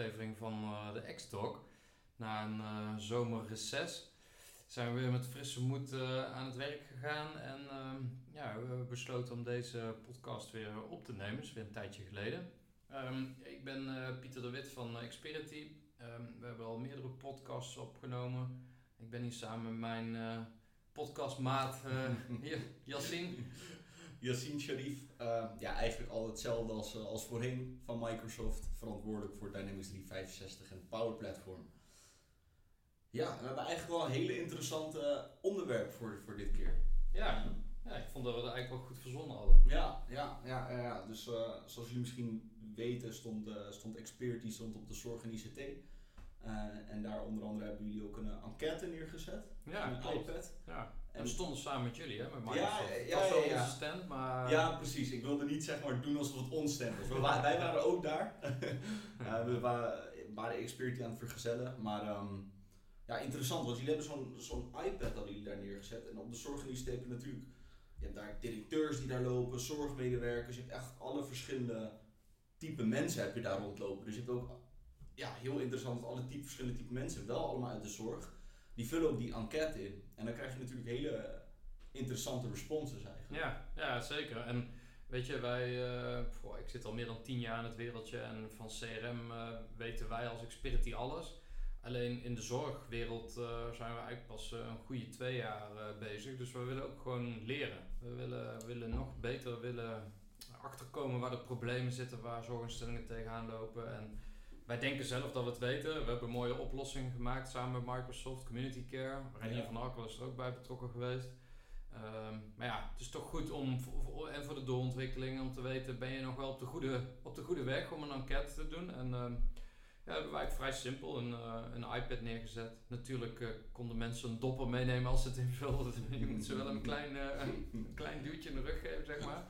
aflevering van uh, de X-Talk. Na een uh, zomerreces zijn we weer met frisse moed uh, aan het werk gegaan. En ehm, ja, we hebben besloten om deze podcast weer op te nemen. Dat is weer een tijdje geleden. Um, ik ben Pieter de Wit van Xperity. Um, we hebben al meerdere podcasts opgenomen. Ik ben hier samen met mijn podcastmaat Yassine. Yassine Sharif, uh, ja, eigenlijk al hetzelfde als, uh, als voorheen van Microsoft, verantwoordelijk voor Dynamics 365 en Power Platform. Ja, we hebben eigenlijk wel een hele interessante onderwerp voor, voor dit keer. Ja, ja, ik vond dat we dat eigenlijk wel goed verzonnen hadden. Ja, ja, ja, ja. dus uh, zoals jullie misschien weten stond, stond Expertise stond op de zorg en ICT. En daar onder andere hebben jullie ook een enquête neergezet. Ja, een iPad. Ja. En we stonden samen met jullie, hè, met Microsoft. Ja, ja, ja, ja, onze stand, maar... Ja, precies. Ik wilde niet zeg maar doen alsof het ons stand was. We, wij waren ook daar. uh, we waren, waren Experity aan het vergezellen. Maar um, ja, interessant, want jullie hebben zo'n zo'n iPad hadden jullie daar neergezet. En op de zorginitiatief heb je natuurlijk... Je hebt daar directeurs die daar lopen, zorgmedewerkers. Je hebt echt alle verschillende type mensen heb je daar rondlopen. Dus je hebt ook... Ja, heel interessant dat alle type, verschillende type mensen, wel allemaal uit de zorg die vullen ook die enquête in. En dan krijg je natuurlijk hele interessante responses eigenlijk. Ja, ja zeker. En weet je, wij, uh, ik zit al meer dan tien jaar in het wereldje en van CRM uh, weten wij als Xperity alles. Alleen in de zorgwereld uh, zijn we eigenlijk pas een goede twee jaar bezig. Dus we willen ook gewoon leren. We willen, willen nog beter willen achterkomen waar de problemen zitten, waar zorginstellingen tegenaan lopen. En wij denken zelf dat we het weten. We hebben een mooie oplossing gemaakt samen met Microsoft, Community Care. Renier ja. van Arkel is er ook bij betrokken geweest. Um, maar ja, het is toch goed om, voor, en voor de doorontwikkeling, om te weten, ben je nog wel op de goede, op de goede weg om een enquête te doen. En um, ja, hebben wij vrij simpel een, uh, een iPad neergezet. Natuurlijk uh, konden mensen een dopper meenemen als ze het invulden. je moet ze wel een klein, uh, een klein duwtje in de rug geven, zeg maar.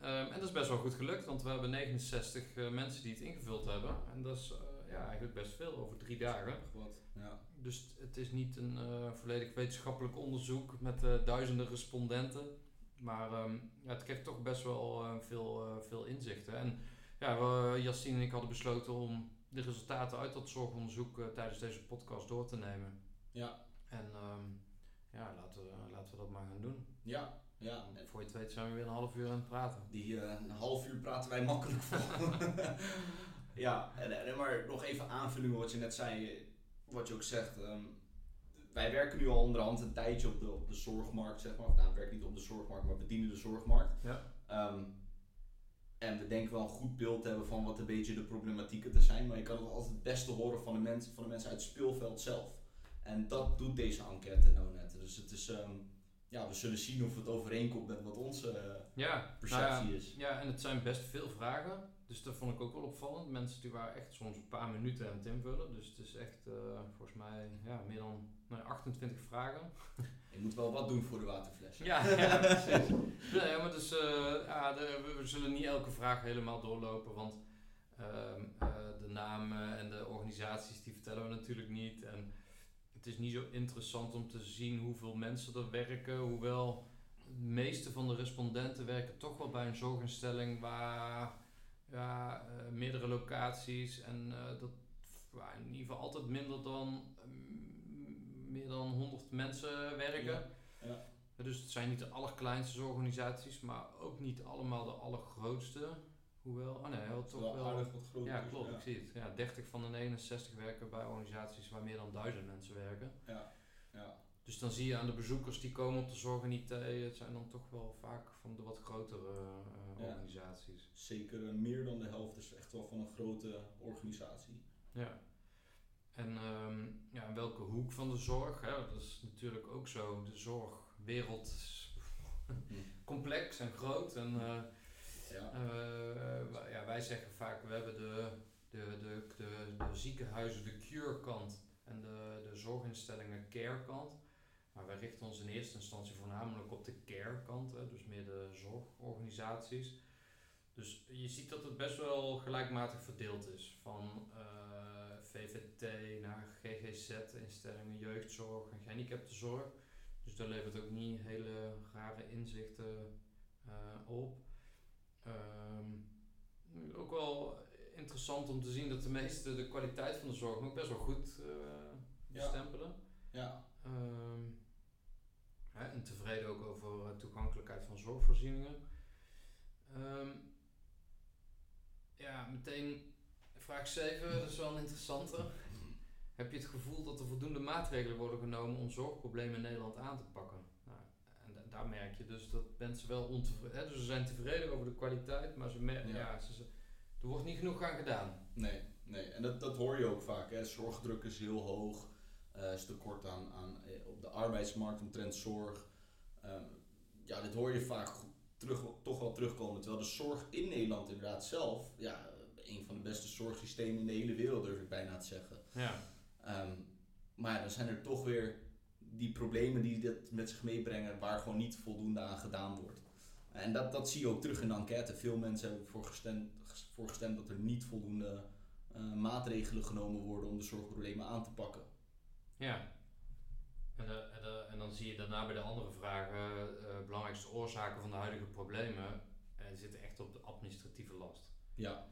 Um, en dat is best wel goed gelukt, want we hebben 69 uh, mensen die het ingevuld hebben. En dat is uh, ja, eigenlijk best veel over drie dagen. Wat, ja. Dus het is niet een uh, volledig wetenschappelijk onderzoek met duizenden respondenten. Maar um, ja, het geeft toch best wel veel, veel inzichten. En ja, we, en ik hadden besloten om de resultaten uit dat zorgonderzoek tijdens deze podcast door te nemen. Ja. En um, ja, laten we, laten we dat maar gaan doen. Ja, ja. En voor je het weet zijn we weer een half uur aan het praten. Die uh, een half uur praten wij makkelijk vol. ja, en, en, maar nog even aanvulling wat je net zei, wat je ook zegt. Um, wij werken nu al onderhand een tijdje op de, op de zorgmarkt, zeg maar. Of nou, we werken niet op de zorgmarkt, maar bedienen de zorgmarkt. Ja. Um, en we denken wel een goed beeld te hebben van wat een beetje de problematieken te zijn. Maar je kan het altijd het beste horen van de, mensen, van de mensen uit het speelveld zelf. En dat doet deze enquête nou net. Dus het is... Um, ja, we zullen zien of het overeenkomt met wat onze uh, ja, perceptie nou ja, is. Ja, en het zijn best veel vragen. Dus dat vond ik ook wel opvallend. Mensen die waren echt soms een paar minuten aan het invullen. Dus het is echt uh, volgens mij ja, meer dan nou, 28 vragen. Je moet wel wat doen voor de waterfles. Ja, ja precies. nee, maar dus, uh, ja, de, we zullen niet elke vraag helemaal doorlopen. Want ehm, de namen en de organisaties die vertellen we natuurlijk niet. En is niet zo interessant om te zien hoeveel mensen er werken, hoewel de meeste van de respondenten werken toch wel bij een zorginstelling waar ja, uh, meerdere locaties en uh, dat in ieder geval altijd minder dan meer dan 100 mensen werken. Ja. Ja. Dus het zijn niet de allerkleinste zorgorganisaties, maar ook niet allemaal de allergrootste. Hoewel, oh nee, wel toch wel. wel aardig wat groter. ja, klopt, ik zie het. Ja, 30 van de 69 werken bij organisaties waar meer dan 1000 mensen werken. Ja, ja. Dus dan zie je aan de bezoekers die komen op de zorg en IT, het zijn dan toch wel vaak van de wat grotere uh, Ja. organisaties. Zeker eh, meer dan de helft is echt wel van een grote organisatie. Ja. En ehm, ja, welke hoek van de zorg? Hè? Dat is natuurlijk ook zo. De zorgwereld is complex en groot. En eh, Ja. eh, ja, wij zeggen vaak, we hebben de, de, de, de, ziekenhuizen de cure kant en de, de zorginstellingen care kant. Maar wij richten ons in eerste instantie voornamelijk op de care kant, hè, dus meer de zorgorganisaties. Dus je ziet dat het best wel gelijkmatig verdeeld is. Van eh, VVT naar GGZ-instellingen, jeugdzorg en gehandicaptenzorg. Dus daar levert ook niet hele rare inzichten eh, op. Ehm, ook wel interessant om te zien dat de meesten de kwaliteit van de zorg nog best wel goed uh, stempelen. Ja. Um, hè, en tevreden ook over toegankelijkheid van zorgvoorzieningen. Um, ja, meteen vraag 7, dat is wel een interessante. Heb je het gevoel dat er voldoende maatregelen worden genomen om zorgproblemen in Nederland aan te pakken? Daar merk je dus dat mensen wel ontevreden dus ze zijn tevreden over de kwaliteit, maar ze merken, ja. ze, er wordt niet genoeg aan gedaan. Nee, nee. en dat, dat hoor je ook vaak. Hè. Zorgdruk is heel hoog, uh, is tekort aan, aan, eh, op de arbeidsmarkt omtrent zorg. Um, ja, dit hoor je vaak terug, toch wel terugkomen. Terwijl de zorg in Nederland inderdaad zelf, ja, een van de beste zorgsystemen in de hele wereld durf ik bijna te zeggen. Ja. Um, maar dan zijn er toch weer die problemen die dit met zich meebrengen, waar gewoon niet voldoende aan gedaan wordt. En dat, dat zie je ook terug in de enquête. Veel mensen hebben ervoor gestemd, voor gestemd dat er niet voldoende uh, maatregelen genomen worden om de zorgproblemen aan te pakken. Ja, en, de, en, de, en, dan zie je daarna bij de andere vragen, uh, belangrijkste oorzaken van de huidige problemen, uh, zitten echt op de administratieve last. Ja.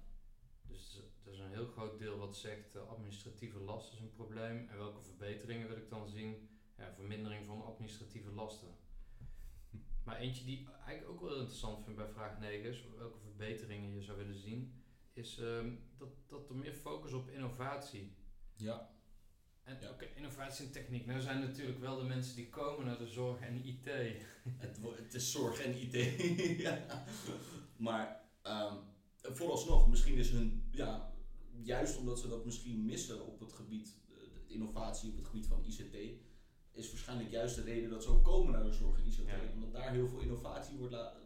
Dus er is een heel groot deel wat zegt administratieve last is een probleem. En welke verbeteringen wil ik dan zien? Ja, vermindering van administratieve lasten. Maar eentje die eigenlijk ook wel interessant vind bij vraag 9 is, welke verbeteringen je zou willen zien, is um, dat, dat er meer focus op innovatie. Ja. En ja. Okay, innovatie en techniek. Nou zijn natuurlijk wel de mensen die komen naar de zorg en IT. Het, het is zorg en IT. ja. Maar um, vooralsnog, misschien is hun, ja, juist omdat ze dat misschien missen op het gebied, eh, de innovatie op het gebied van ICT, is waarschijnlijk juist de reden dat ze ook komen naar de zorg en ICT. Omdat daar heel veel innovatie wordt, la,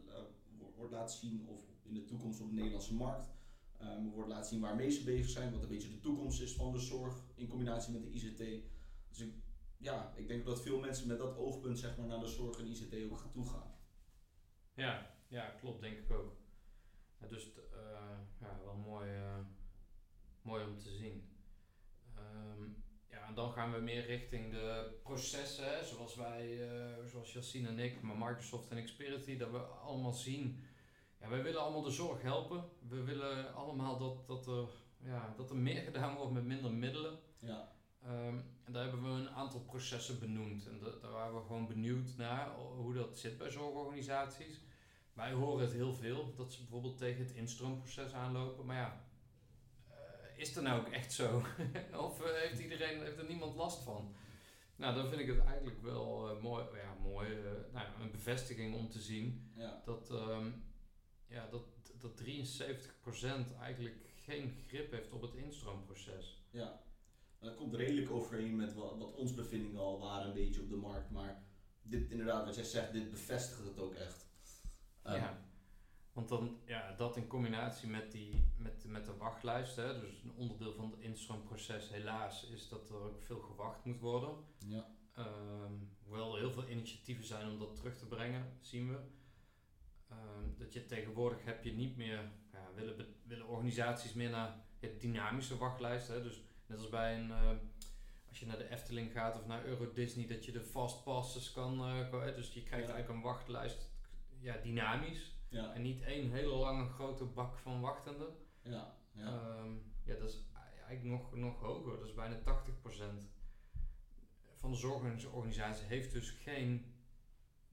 wordt laten zien, of in de toekomst op de Nederlandse markt. Um, wordt laten zien waarmee ze bezig zijn, wat een beetje de toekomst is van de zorg in combinatie met de ICT. Dus ik, ja, ik denk dat veel mensen met dat oogpunt zeg maar, naar de zorg en ICT ook gaan toegaan. Ja, ja, klopt, denk ik ook. Ja, dus uh, ja, wel mooi, uh, mooi om te zien. Um, ja, en dan gaan we meer richting de processen, zoals wij, uh, zoals Yassine en ik, maar Microsoft en Xperity, dat we allemaal zien ja, wij willen allemaal de zorg helpen. We willen allemaal dat, dat, er, ja, dat er meer gedaan wordt met minder middelen. Ja. Um, en daar hebben we een aantal processen benoemd. En dat, daar waren we gewoon benieuwd naar hoe dat zit bij zorgorganisaties. Wij horen het heel veel, dat ze bijvoorbeeld tegen het instroomproces aanlopen. Maar ja, is dat nou ook echt zo? of uh, heeft iedereen, heeft er niemand last van? Nou, dan vind ik het eigenlijk wel uh, mooi, ja, mooi nou, een bevestiging om te zien ja. dat um, ja, dat, dat 73% eigenlijk geen grip heeft op het instroomproces. Ja, dat komt redelijk overeen met wat, wat ons bevindingen al waren een beetje op de markt. Maar dit inderdaad, wat jij zegt, dit bevestigt het ook echt. Um, ja, want dan, ja, dat in combinatie met, die, met, met de wachtlijst, hè, dus een onderdeel van het instroomproces helaas, is dat er ook veel gewacht moet worden. Ja. Um, hoewel er heel veel initiatieven zijn om dat terug te brengen, zien we. Ehm, dat je tegenwoordig heb je niet meer, ja, willen, willen organisaties meer naar ja, dynamische wachtlijsten. Dus net als bij een, uh, als je naar de Efteling gaat of naar Euro Disney, dat je de fast passes kan, uh, dus je krijgt eigenlijk een wachtlijst ja, dynamisch. Ja. En niet één hele lange grote bak van wachtenden. Ja, ja. Um, ja dat is eigenlijk nog, nog hoger, dat is bijna 80% van de zorgorganisatie heeft dus geen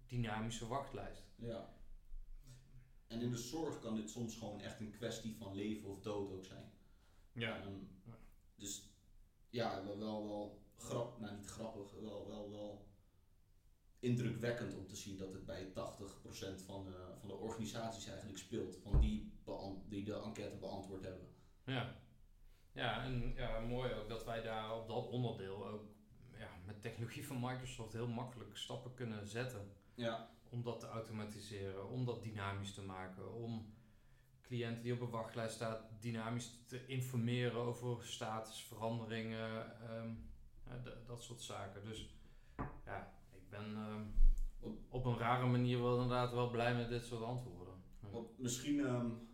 dynamische wachtlijst. Ja. En in de zorg kan dit soms gewoon echt een kwestie van leven of dood ook zijn. Ja. Um, dus ja, wel, wel, wel grap, nou niet grappig, wel, wel, wel indrukwekkend om te zien dat het bij 80% van de, van de organisaties eigenlijk speelt, van die, die de enquête beantwoord hebben. Ja, ja en ja, mooi ook dat wij daar op dat onderdeel ook ja, met technologie van Microsoft heel makkelijk stappen kunnen zetten. Ja om dat te automatiseren, om dat dynamisch te maken, om cliënten die op een wachtlijst staan dynamisch te informeren over statusveranderingen, um, dat soort zaken. Dus ja, ik ben um, op een rare manier wel inderdaad wel blij met dit soort antwoorden. Want misschien, um,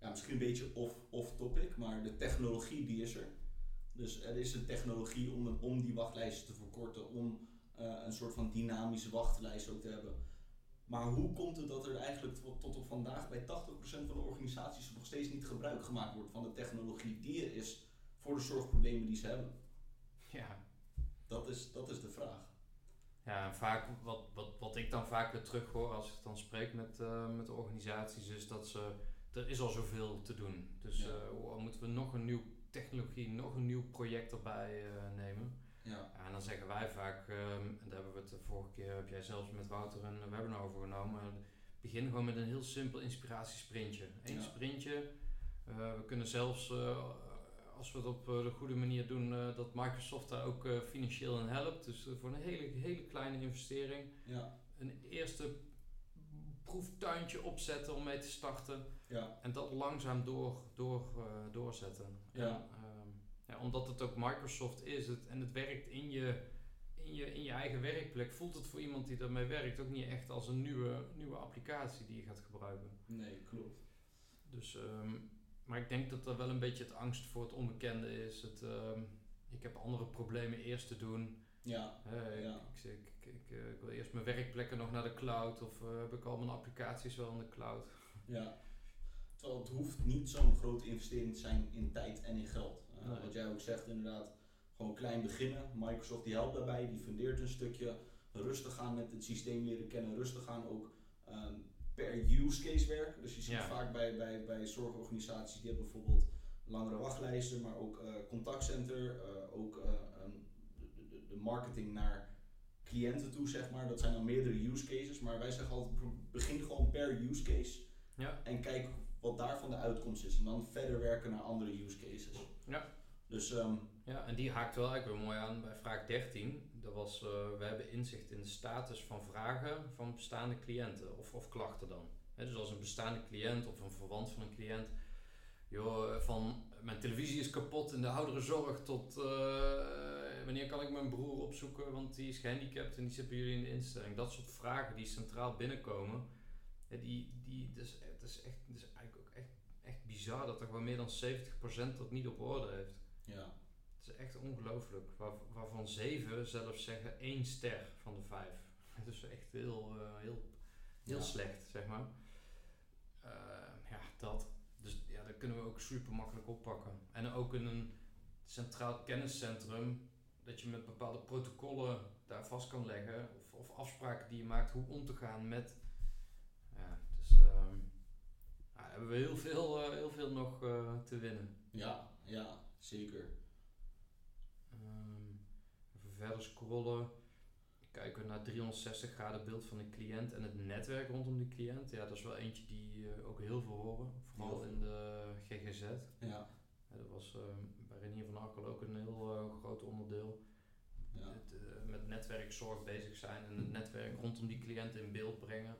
ja, misschien een beetje off, off topic, maar de technologie die is er. Dus er is een technologie om, om die wachtlijsten te verkorten, om uh, een soort van dynamische wachtlijst ook te hebben. Maar hoe komt het dat er eigenlijk tot, tot op vandaag bij 80% van de organisaties nog steeds niet gebruik gemaakt wordt van de technologie die er is voor de zorgproblemen die ze hebben? Ja. Dat is, dat is de vraag. Ja, en vaak, wat, wat, wat ik dan vaak weer terug hoor als ik dan spreek met, uh, met organisaties, is dat ze, er is al zoveel te doen. Dus Ja. uh, moeten we nog een nieuw technologie, nog een nieuw project erbij uh, nemen. Ja. En dan zeggen wij vaak, um, en daar hebben we het de vorige keer, heb jij zelfs met Wouter een webinar over genomen. Begin gewoon met een heel simpel inspiratiesprintje. Eén Ja. sprintje. We kunnen zelfs, als we het op de goede manier doen, uh, dat Microsoft daar ook uh, financieel in helpt. Dus voor een hele, hele kleine investering. Ja. Een eerste proeftuintje opzetten om mee te starten. Ja. En dat langzaam door, door, uh, doorzetten. Ja. En, ehm, ja, omdat het ook Microsoft is het, en het werkt in je, in, je, in je eigen werkplek, voelt het voor iemand die daarmee werkt ook niet echt als een nieuwe, nieuwe applicatie die je gaat gebruiken. Nee, klopt. Dus, um, maar ik denk dat er wel een beetje het angst voor het onbekende is. Het, um, ik heb andere problemen eerst te doen. Ja. Uh, ja. Ik, ik, ik, ik, ik, wil eerst mijn werkplekken nog naar de cloud of uh, heb ik al mijn applicaties wel in de cloud. Ja. Terwijl het hoeft niet zo'n grote investering te zijn in tijd en in geld. Uh, Nee. Wat jij ook zegt, inderdaad, gewoon klein beginnen. Microsoft die helpt daarbij, die fundeert een stukje. Rustig gaan met het systeem leren kennen, rustig gaan ook um, per use case werken. Dus je ziet Ja. vaak bij, bij, bij zorgorganisaties, die hebben bijvoorbeeld langere wachtlijsten, maar ook uh, contactcenter, uh, ook um, de, de, de marketing naar cliënten toe, zeg maar. Dat zijn dan meerdere use cases, maar wij zeggen altijd, begin gewoon per use case. Ja. En kijk wat daarvan de uitkomst is. En dan verder werken naar andere use cases. Ja. Dus um, Ja, en die haakt wel eigenlijk weer mooi aan bij vraag 13. Dat was, uh, we hebben inzicht in de status van vragen van bestaande cliënten of, of klachten dan. Dus als een bestaande cliënt of een verwant van een cliënt, joh, van mijn televisie is kapot in de ouderenzorg tot uh, wanneer kan ik mijn broer opzoeken, want die is gehandicapt en die zit bij jullie in de instelling. Dat soort vragen die centraal binnenkomen, die, die, is, dat is echt, is eigenlijk ook echt, echt bizar dat er gewoon meer dan 70% dat niet op orde heeft. Ja. Het is echt ongelooflijk. Waar, waarvan zeven zelfs zeggen één ster van de vijf. Dat is echt heel, uh, heel, heel Ja. slecht, zeg maar. Uh, ja, dat. Dus ja, dat kunnen we ook super makkelijk oppakken. En ook in een centraal kenniscentrum, dat je met bepaalde protocollen daar vast kan leggen. Of, of afspraken die je maakt, hoe om te gaan met. Ja, dus ja, hebben we heel veel, uh, heel veel nog uh, te winnen. Ja, ja, zeker. Verder scrollen. Kijken we naar 360 graden beeld van de cliënt en het netwerk rondom die cliënt. Ja, dat is wel eentje die uh, ook heel veel horen. Vooral Heel in de GGZ. Ja. ja dat was uh, bij Renier van Arkel ook een heel groot onderdeel. Ja. Het, eh, met netwerkzorg bezig zijn en het netwerk rondom die cliënt in beeld brengen.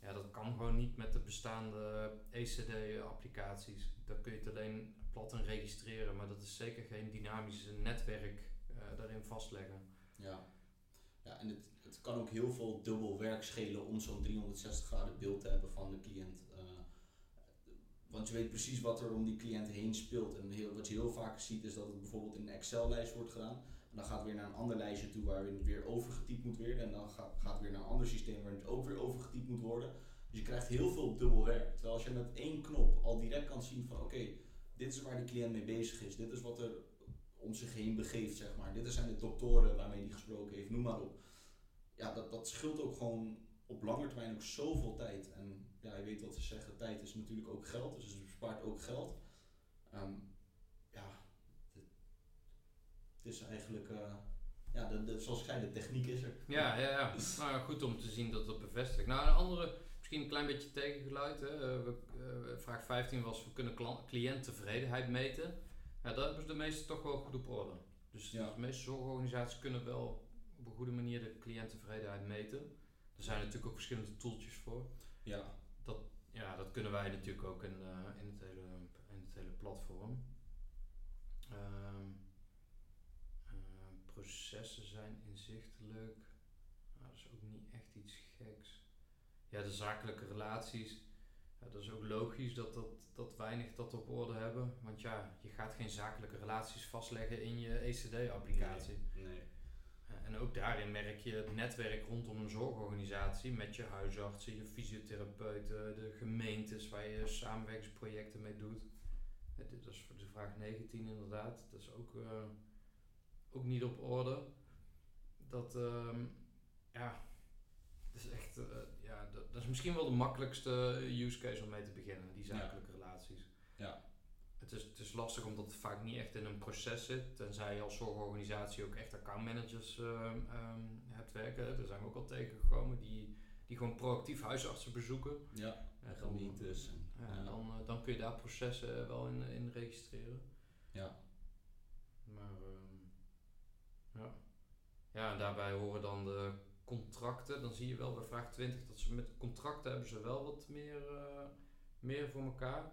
Ja, dat kan gewoon niet met de bestaande ECD-applicaties. Daar kun je het alleen plat in registreren, maar dat is zeker geen dynamische netwerk daarin vastleggen. Ja, ja en het, het kan ook heel veel dubbel werk schelen om zo'n 360 graden beeld te hebben van de cliënt. Uh, want je weet precies wat er om die cliënt heen speelt. En wat je heel vaak ziet is dat het bijvoorbeeld in een Excel-lijst wordt gedaan. En dan gaat het weer naar een ander lijstje toe waar het weer overgetypt moet worden. En dan gaat, gaat het weer naar een ander systeem waar het ook weer overgetypt moet worden. Dus je krijgt heel veel dubbel werk. Terwijl als je met één knop al direct kan zien van oké, dit is waar de cliënt mee bezig is. Dit is wat er om zich heen begeeft, zeg maar. Dit zijn de doktoren waarmee hij gesproken heeft, noem maar op. Ja, dat, dat scheelt ook gewoon op lange termijn ook zoveel tijd. En ja, je weet wat ze zeggen, tijd is natuurlijk ook geld. Dus het bespaart ook geld. Um, ja, het, is eigenlijk... Uh, ja, de, zoals ik zei, de techniek is er. Ja, ja, ja. nou, goed om te zien dat het bevestigt. Nou, een andere, misschien een klein beetje tegengeluid. Hè. Uh, we, uh, vraag 15 was, we kunnen cliënttevredenheid meten. Ja, daar hebben de meeste toch wel goed op orde. Dus Ja. de meeste zorgorganisaties kunnen wel op een goede manier de cliënttevredenheid meten. Er zijn natuurlijk ook verschillende tooltjes voor. Ja, Dat, ja, dat kunnen wij natuurlijk ook in, eh, in, het, hele, in het hele platform. Ehm, eh, processen zijn inzichtelijk. Nou, dat is ook niet echt iets geks. Ja, de zakelijke relaties. Ja, dat is ook logisch dat, dat, dat weinig dat op orde hebben. Want ja, je gaat geen zakelijke relaties vastleggen in je ECD-applicatie. nee. En ook daarin merk je het netwerk rondom een zorgorganisatie met je huisartsen, je fysiotherapeuten, de gemeentes waar je samenwerkingsprojecten mee doet. Dit is voor de vraag 19 inderdaad. Dat is ook, uh, ook niet op orde. Dat, uh, ja, dat is echt, uh, ja, dat, dat, is misschien wel de makkelijkste use case om mee te beginnen, die zakelijke ja. relaties. Ja. Het is, het is lastig omdat het vaak niet echt in een proces zit, tenzij je als zorgorganisatie ook echt accountmanagers uh, um, hebt werken. Daar zijn we ook al tegengekomen, die, die gewoon proactief huisartsen bezoeken. Ja, en gemeentes. Ja, ja. Dan, uh, dan kun je daar processen wel in, in registreren. Ja. Maar um, ja. ja, en daarbij horen dan de contracten. Dan zie je wel bij vraag 20 dat ze met contracten hebben ze wel wat meer, uh, meer voor elkaar.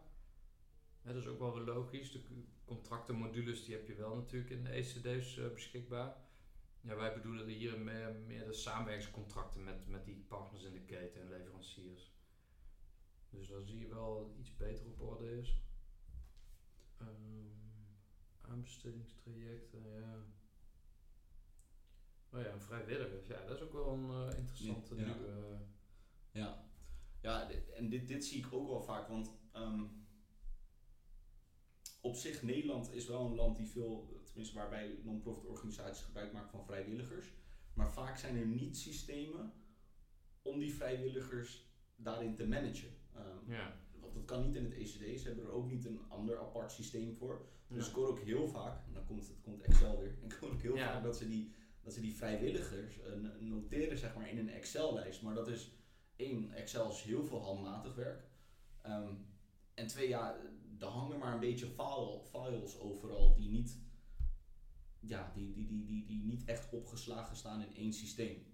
Dat is ook wel weer logisch. De contractenmodules die heb je wel natuurlijk in de ECD's uh, beschikbaar. Ja, wij bedoelen hier meer, de samenwerkingscontracten met, met die partners in de keten en leveranciers. Dus daar zie je wel iets beter op orde is. Um, aanbestedingstrajecten, ja. Oh ja, vrijwilligers, ja, dat is ook wel een uh, interessante ja. nieuwe. Uh, ja, ja en dit, dit zie ik ook wel vaak, want um, op zich, Nederland is wel een land die veel, tenminste waarbij non-profit organisaties gebruik maken van vrijwilligers. Maar vaak zijn er niet systemen om die vrijwilligers daarin te managen. Um, ja. Want dat kan niet in het ECD, ze hebben er ook niet een ander apart systeem voor. Dus Ja. ik hoor ook heel vaak, en dan komt, het komt Excel weer, ik hoor ook heel Ja. vaak dat ze die, dat ze die vrijwilligers eh, noteren zeg maar, in een Excel-lijst. Maar dat is één, Excel is heel veel handmatig werk. Ehm, en twee, ja, er hangen maar een beetje file, files overal die niet, ja, die, die, die, die, die niet echt opgeslagen staan in één systeem.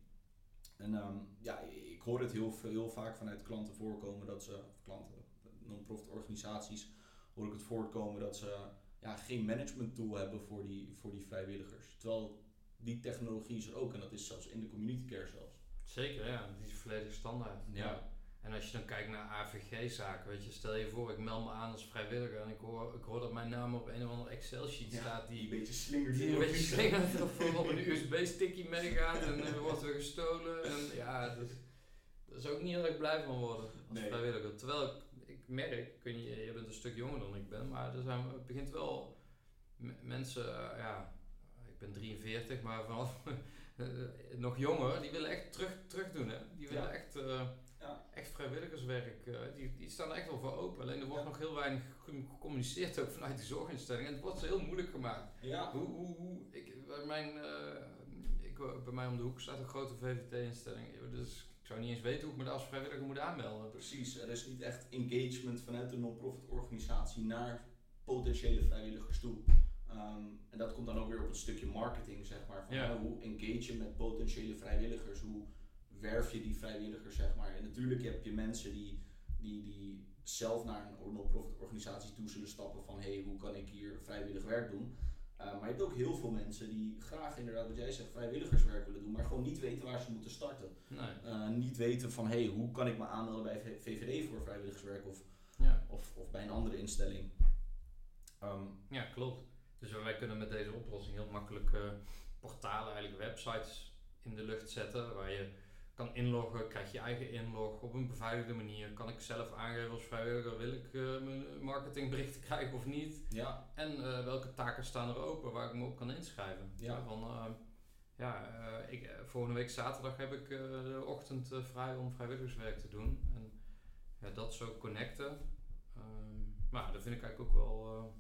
En ehm, ja, ik hoor het heel, heel vaak vanuit klanten voorkomen dat ze, klanten, non-profit organisaties, hoor ik het voorkomen dat ze ja, geen management tool hebben voor die, voor die vrijwilligers. Terwijl die technologie is er ook en dat is zelfs in de community care zelfs. Zeker, ja, die is volledig standaard. Ja. En als je dan kijkt naar AVG-zaken, weet je, stel je voor, ik meld me aan als vrijwilliger en ik hoor, ik hoor dat mijn naam op een of ander Excel-sheet staat die die, een beetje slingert. die een beetje slingert of op een USB-stickje meegaat en er wordt weer gestolen. En ja, dat, dat is ook niet heel erg blij van worden als Nee. vrijwilliger. Terwijl ik, ik merk, ik weet niet, je bent een stuk jonger dan ik ben, maar er zijn, het begint wel mensen, eh, ja, ik ben 43, maar vooral eh, nog jonger, die willen echt terug, terug doen. Hè? Die willen Ja. echt, eh, Ja. echt vrijwilligerswerk, eh, die, die staan er echt wel voor open. Alleen er wordt Ja. nog heel weinig ge- gecommuniceerd ook vanuit die zorginstelling. En het wordt zo heel moeilijk gemaakt. Ja. Hoe, hoe, hoe, ik, bij, mijn, ik, bij mij om de hoek staat een grote VVT-instelling. Dus ik zou niet eens weten hoe ik me daar als vrijwilliger moet aanmelden. Precies, er is niet echt engagement vanuit de non-profit organisatie naar potentiële vrijwilligers toe. Ehm, en dat komt dan ook weer op het stukje marketing, zeg maar. Van, Ja. hoe engage je met potentiële vrijwilligers? Hoe werf je die vrijwilligers, zeg maar? En natuurlijk heb je mensen die, die, die zelf naar een non-profit organisatie toe zullen stappen van... hé, hey, hoe kan ik hier vrijwillig werk doen? Uh, maar je hebt ook heel veel mensen die graag inderdaad, wat jij zegt, vrijwilligerswerk willen doen... maar gewoon niet weten waar ze moeten starten. Nee. Uh, niet weten van, hé, hey, hoe kan ik me aanmelden bij VVD voor vrijwilligerswerk of, Ja. of, of bij een andere instelling. Ehm, ja, klopt. Dus wij kunnen met deze oplossing heel makkelijk eh, portalen, eigenlijk websites in de lucht zetten waar je kan inloggen, krijg je eigen inlog op een beveiligde manier. Kan ik zelf aangeven als vrijwilliger, wil ik eh, mijn marketingberichten krijgen of niet? ja, En eh, welke taken staan er open waar ik me op kan inschrijven? Ja. Van, ja, ik, volgende week zaterdag heb ik de ochtend vrij om vrijwilligerswerk te doen. En ja, dat zo connecten. Ehm, maar dat vind ik eigenlijk ook wel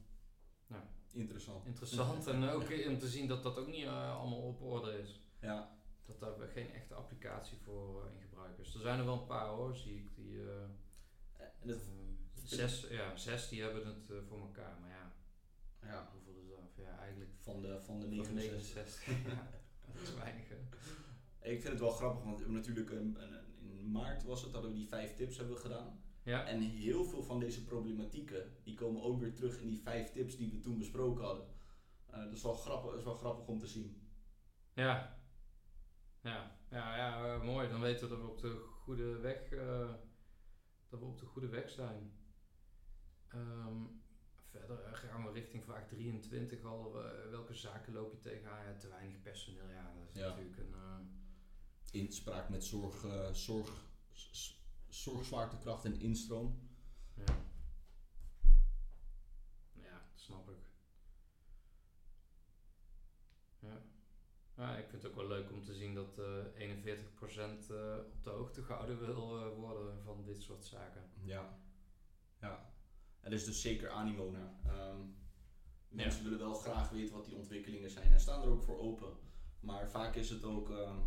interessant. interessant. en ook om te zien dat dat ook niet eh, allemaal op orde is. Ja, Dat daar geen echte applicatie voor eh, in gebruik is. Er zijn er wel een paar hoor, zie ik. Die, eh, zes, ja, zes die hebben het voor elkaar. Maar ja, ja, hoeveel is dat? Ja, eigenlijk van de, van de Van 69. 69. ja, dat is weinig. hè. Ik vind het wel grappig, want natuurlijk een, een- in maart was het, hadden we die vijf tips hebben gedaan. Ja, En heel veel van deze problematieken, die komen ook weer terug in die vijf tips die we toen besproken hadden. Eh, dat, is wel grappig, is wel grappig om te zien. ja. Ja, ja, ja eh, mooi. Dan weten we dat we op de goede weg, eh, dat we op de goede weg zijn. Ehm, verder gaan we richting vraag 23 al. welke zaken loop je tegenaan? Ja, te weinig personeel. Ja, dat is Ja. natuurlijk een... eh, Inspraak met zorg, zorg, zorgzwaartekracht en instroom. ja. ja, snap ik. Ja. Ja, ik vind het ook wel leuk om te zien dat eh 41% eh, op de hoogte gehouden wil eh, worden van dit soort zaken. Ja. Ja. Er is dus zeker animo naar. Ehm, mensen willen wel graag weten wat die ontwikkelingen zijn en staan er ook voor open. Maar vaak is het ook, ehm,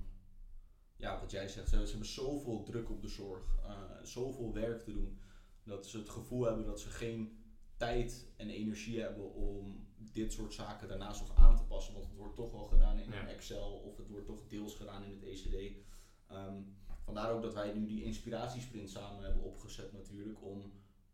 ja, wat jij zegt, ze, ze hebben zoveel druk op de zorg, eh, zoveel werk te doen, dat ze het gevoel hebben dat ze geen tijd en energie hebben om dit soort zaken daarnaast nog aan te passen. Want het wordt toch wel gedaan in Ja. een Excel of het wordt toch deels gedaan in het ECD. Ehm, vandaar ook dat wij nu die inspiratiesprint samen hebben opgezet natuurlijk om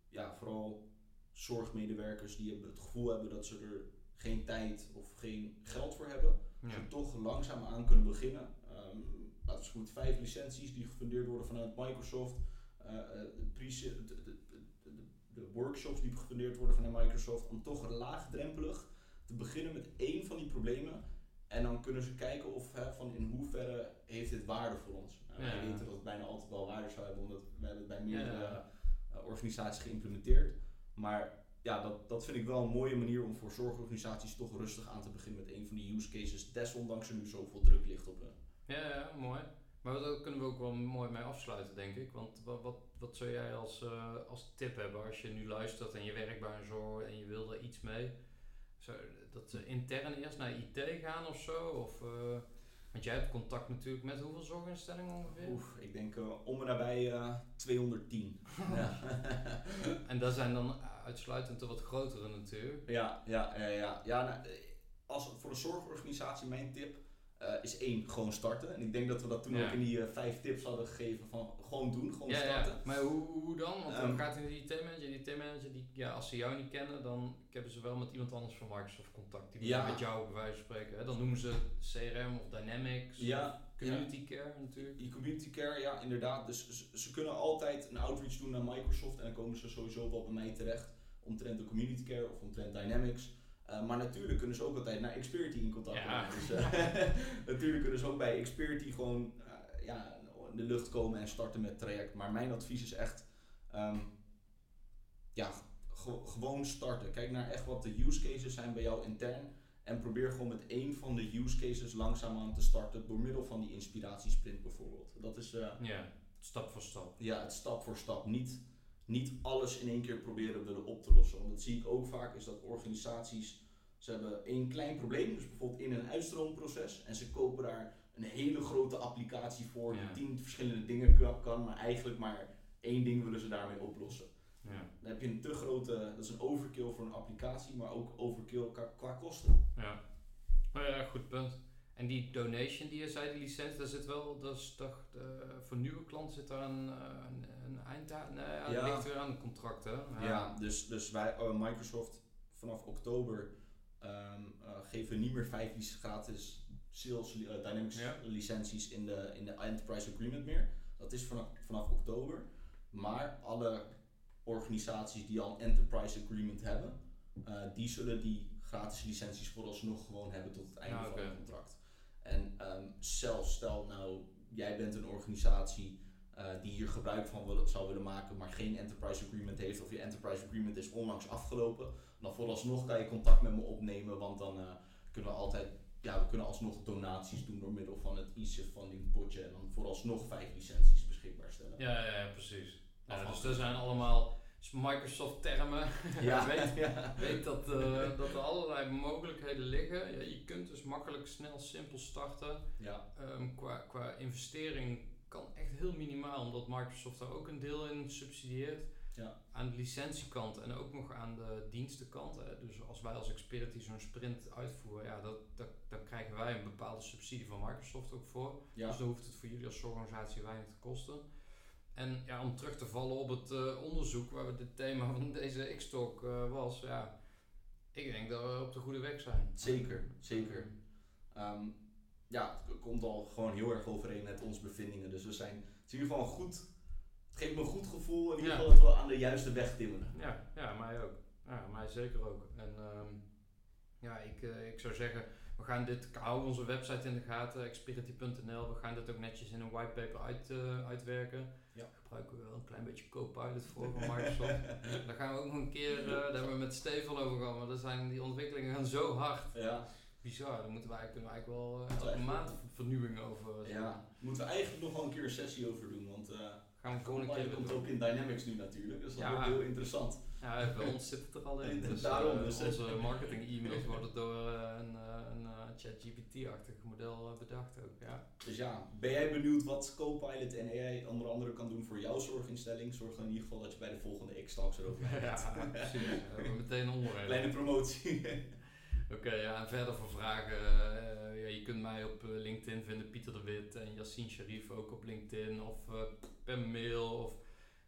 ja, vooral zorgmedewerkers die hebben het gevoel hebben dat ze er geen tijd of geen geld voor hebben, Ja. ze toch langzaam aan kunnen beginnen. Ehm laten we eens goed vijf licenties die gefundeerd worden vanuit Microsoft. eh, eh, de, pre- de, de, de, de- workshops die gefundeerd worden vanuit Microsoft. Om toch laagdrempelig te beginnen met één van die problemen. En dan kunnen ze kijken of hè, van in hoeverre heeft dit waarde voor ons. Nou, Ja. Wij weten dat het bijna altijd wel waarde zou hebben, omdat we hebben het bij meerdere Ja. eh, organisaties geïmplementeerd. Maar ja, dat, dat vind ik wel een mooie manier om voor zorgorganisaties toch rustig aan te beginnen met een van die use cases, desondanks er nu zoveel druk ligt op. Ja, ja, mooi. Maar daar kunnen we ook wel mooi mee afsluiten, denk ik. Want wat, wat, wat zou jij als, eh, als tip hebben als je nu luistert en je werkt bij een zorg en je wil er iets mee? Zou dat ze intern eerst naar IT gaan of zo? Of, eh, want jij hebt contact natuurlijk met hoeveel zorginstellingen ongeveer? Oef, ik denk eh, om en nabij eh 210. ja. En dat zijn dan uitsluitend de wat grotere natuurlijk. ja, ja, ja, ja. ja nou, als, voor de zorgorganisatie mijn tip eh, is één, gewoon starten. En ik denk dat we dat toen Ja. ook in die eh, vijf tips hadden gegeven van gewoon doen, gewoon Ja, starten. ja, maar hoe, hoe dan? Want dan Ehm. gaat in de IT-manager, die IT-manager, die, ja, als ze jou niet kennen, dan hebben ze wel met iemand anders van Microsoft contact. Die Ja. met jou bij wijze van spreken. Hè? Dan noemen ze CRM of Dynamics, Ja, of Community Care natuurlijk. Die community care, ja, inderdaad. Dus ze, ze kunnen altijd een outreach doen naar Microsoft en dan komen ze sowieso wel bij mij terecht omtrent de community care of omtrent Dynamics. Eh, maar natuurlijk kunnen ze ook altijd naar Xperity in contact Ja. komen. Dus, eh, natuurlijk kunnen ze ook bij Xperity gewoon eh, ja, in de lucht komen en starten met het traject. Maar mijn advies is echt, ehm, ja, ge- gewoon starten. Kijk naar echt wat de use cases zijn bij jou intern. En probeer gewoon met één van de use cases langzaamaan te starten door middel van die inspiratiesprint bijvoorbeeld. Dat is Ja, stap voor stap. ja, het stap voor stap. Niet, niet alles in één keer proberen willen op te lossen. Want dat zie ik ook vaak, is dat organisaties, ze hebben één klein probleem, dus bijvoorbeeld in een uitstroomproces. En ze kopen daar een hele grote applicatie voor Ja. die tien verschillende dingen kan, kan, maar eigenlijk maar één ding willen ze daarmee oplossen. Ja. Dan heb je een te grote, dat is een overkill voor een applicatie, maar ook overkill qua, qua kosten. Ja. Maar ja, goed punt. En die donation die je zei, die licentie, daar zit wel, dat is toch, de, voor nieuwe klanten zit daar een, eh, een, een einddatum, nee, Ja. het ligt weer aan het contract hè. Ja, dus, dus wij, eh, Microsoft, vanaf oktober ehm, eh, geven we niet meer vijf gratis sales eh, Dynamics Ja. licenties in de, in de Enterprise Agreement meer. Dat is vanaf, vanaf oktober. Maar alle organisaties die al een Enterprise Agreement hebben, die zullen die gratis licenties vooralsnog gewoon hebben tot het einde Ja, van. het contract. En ehm zelfs stel nou, jij bent een organisatie eh, die hier gebruik van wil, zou willen maken, maar geen enterprise agreement heeft, of je enterprise agreement is onlangs afgelopen, dan vooralsnog kan je contact met me opnemen, want dan eh, kunnen we altijd, ja, we kunnen alsnog donaties doen door middel van het ISIF funding potje en dan vooralsnog vijf licenties beschikbaar stellen. Ja, ja, ja, precies. Ja, dus er zijn allemaal Microsoft termen. Ja, weet, ja. weet dat, eh, dat er allerlei mogelijkheden liggen. Ja, je kunt dus makkelijk, snel, simpel starten. ja, Ehm, qua, qua investering kan echt heel minimaal, omdat Microsoft daar ook een deel in subsidieert. Ja. Aan de licentiekant en ook nog aan de dienstenkant. Hè. Dus als wij als Xperity zo'n sprint uitvoeren, ja, dat, dat, dan krijgen wij een bepaalde subsidie van Microsoft ook voor. ja. Dus dan hoeft het voor jullie als organisatie weinig te kosten. En ja, om terug te vallen op het eh, onderzoek waar het het thema van deze X-Talk eh, was, ja, ik denk dat we op de goede weg zijn. Zeker, zeker. Ehm, ja, het komt al gewoon heel erg overeen met onze bevindingen. Dus we zijn, het in ieder geval goed, het geeft me een goed gevoel in ieder geval dat we aan de juiste weg timmeren. Ja, ja, mij ook. Ja, mij zeker ook. En ehm, ja, ik, eh, ik zou zeggen, we gaan dit, hou onze website in de gaten, expirity.nl. We gaan dit ook netjes in een whitepaper uit, eh, uitwerken. Ja. Gebruiken we wel een klein beetje Copilot voor van Microsoft. daar gaan we ook nog een keer, eh, daar hebben we met Steven over gehad, maar er zijn, die ontwikkelingen gaan zo hard. Ja, Bizar, daar moeten wij, kunnen we eigenlijk wel eh, Moeten we elke eigenlijk- maand vernieuwing over. ja. Moeten we eigenlijk nog wel een keer een sessie over doen, want Gaan we gewoon een keer komt ook in Dynamics nu natuurlijk, dus dat Ja. wordt heel interessant. Ja, bij ons zit het er al in. Dus, daarom, eh, dus, onze marketing e-mails worden door eh, een, eh, een eh, ChatGPT-achtig model bedacht ook. Ja. Dus ja, ben jij benieuwd wat Copilot en AI onder andere kan doen voor jouw zorginstelling? Zorg dan in ieder geval dat je bij de volgende X-Talks erover hebt. ja, precies. We hebben meteen onderwerp. Kleine promotie. Oké, ja, en verder voor vragen. ja, je kunt mij op LinkedIn vinden, Pieter de Wit en Yassine Sharif ook op LinkedIn of per mail. Of,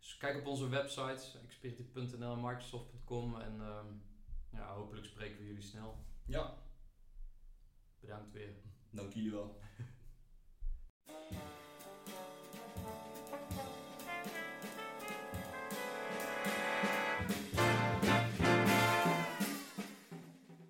dus kijk op onze websites, experitie.nl en microsoft.com. En ja, hopelijk spreken we jullie snel. Ja. Bedankt weer. Dank jullie wel.